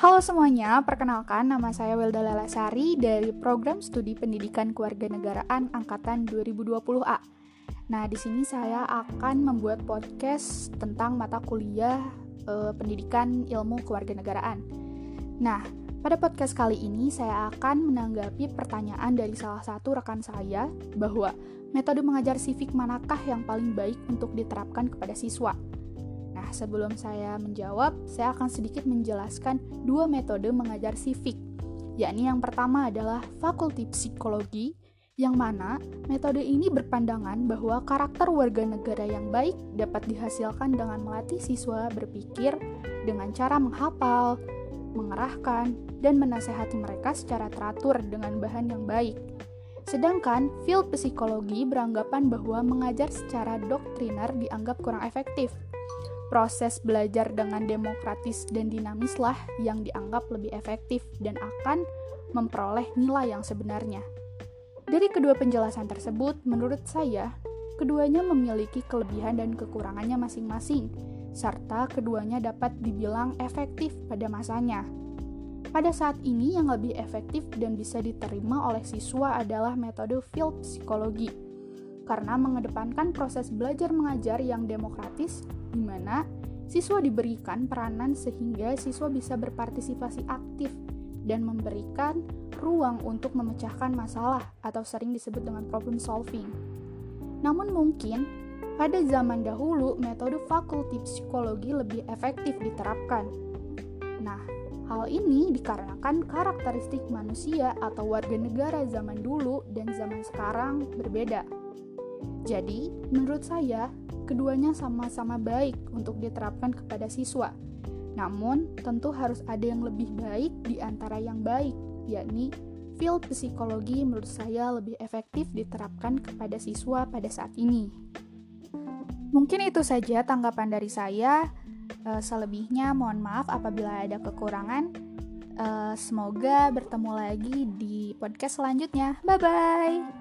Halo semuanya, perkenalkan nama saya Wilda Lalasari dari Program Studi Pendidikan Kewarganegaraan Angkatan 2020A. Nah, di sini saya akan membuat podcast tentang mata kuliah e, Pendidikan Ilmu Kewarganegaraan. Nah, pada podcast kali ini saya akan menanggapi pertanyaan dari salah satu rekan saya bahwa metode mengajar civic manakah yang paling baik untuk diterapkan kepada siswa. Nah, sebelum saya menjawab, saya akan sedikit menjelaskan dua metode mengajar civic, yakni yang pertama adalah fakulti psikologi, yang mana metode ini berpandangan bahwa karakter warga negara yang baik dapat dihasilkan dengan melatih siswa berpikir dengan cara menghafal, mengerahkan, dan menasehati mereka secara teratur dengan bahan yang baik. Sedangkan field psikologi beranggapan bahwa mengajar secara doktriner dianggap kurang efektif proses belajar dengan demokratis dan dinamislah yang dianggap lebih efektif dan akan memperoleh nilai yang sebenarnya. Dari kedua penjelasan tersebut, menurut saya, keduanya memiliki kelebihan dan kekurangannya masing-masing, serta keduanya dapat dibilang efektif pada masanya. Pada saat ini, yang lebih efektif dan bisa diterima oleh siswa adalah metode field psikologi, karena mengedepankan proses belajar mengajar yang demokratis di mana siswa diberikan peranan sehingga siswa bisa berpartisipasi aktif dan memberikan ruang untuk memecahkan masalah atau sering disebut dengan problem solving. Namun mungkin pada zaman dahulu metode fakulti psikologi lebih efektif diterapkan. Nah, hal ini dikarenakan karakteristik manusia atau warga negara zaman dulu dan zaman sekarang berbeda. Jadi, menurut saya, keduanya sama-sama baik untuk diterapkan kepada siswa. Namun, tentu harus ada yang lebih baik di antara yang baik, yakni field psikologi menurut saya lebih efektif diterapkan kepada siswa pada saat ini. Mungkin itu saja tanggapan dari saya. Eh, selebihnya, mohon maaf apabila ada kekurangan. Eh, semoga bertemu lagi di podcast selanjutnya. Bye bye.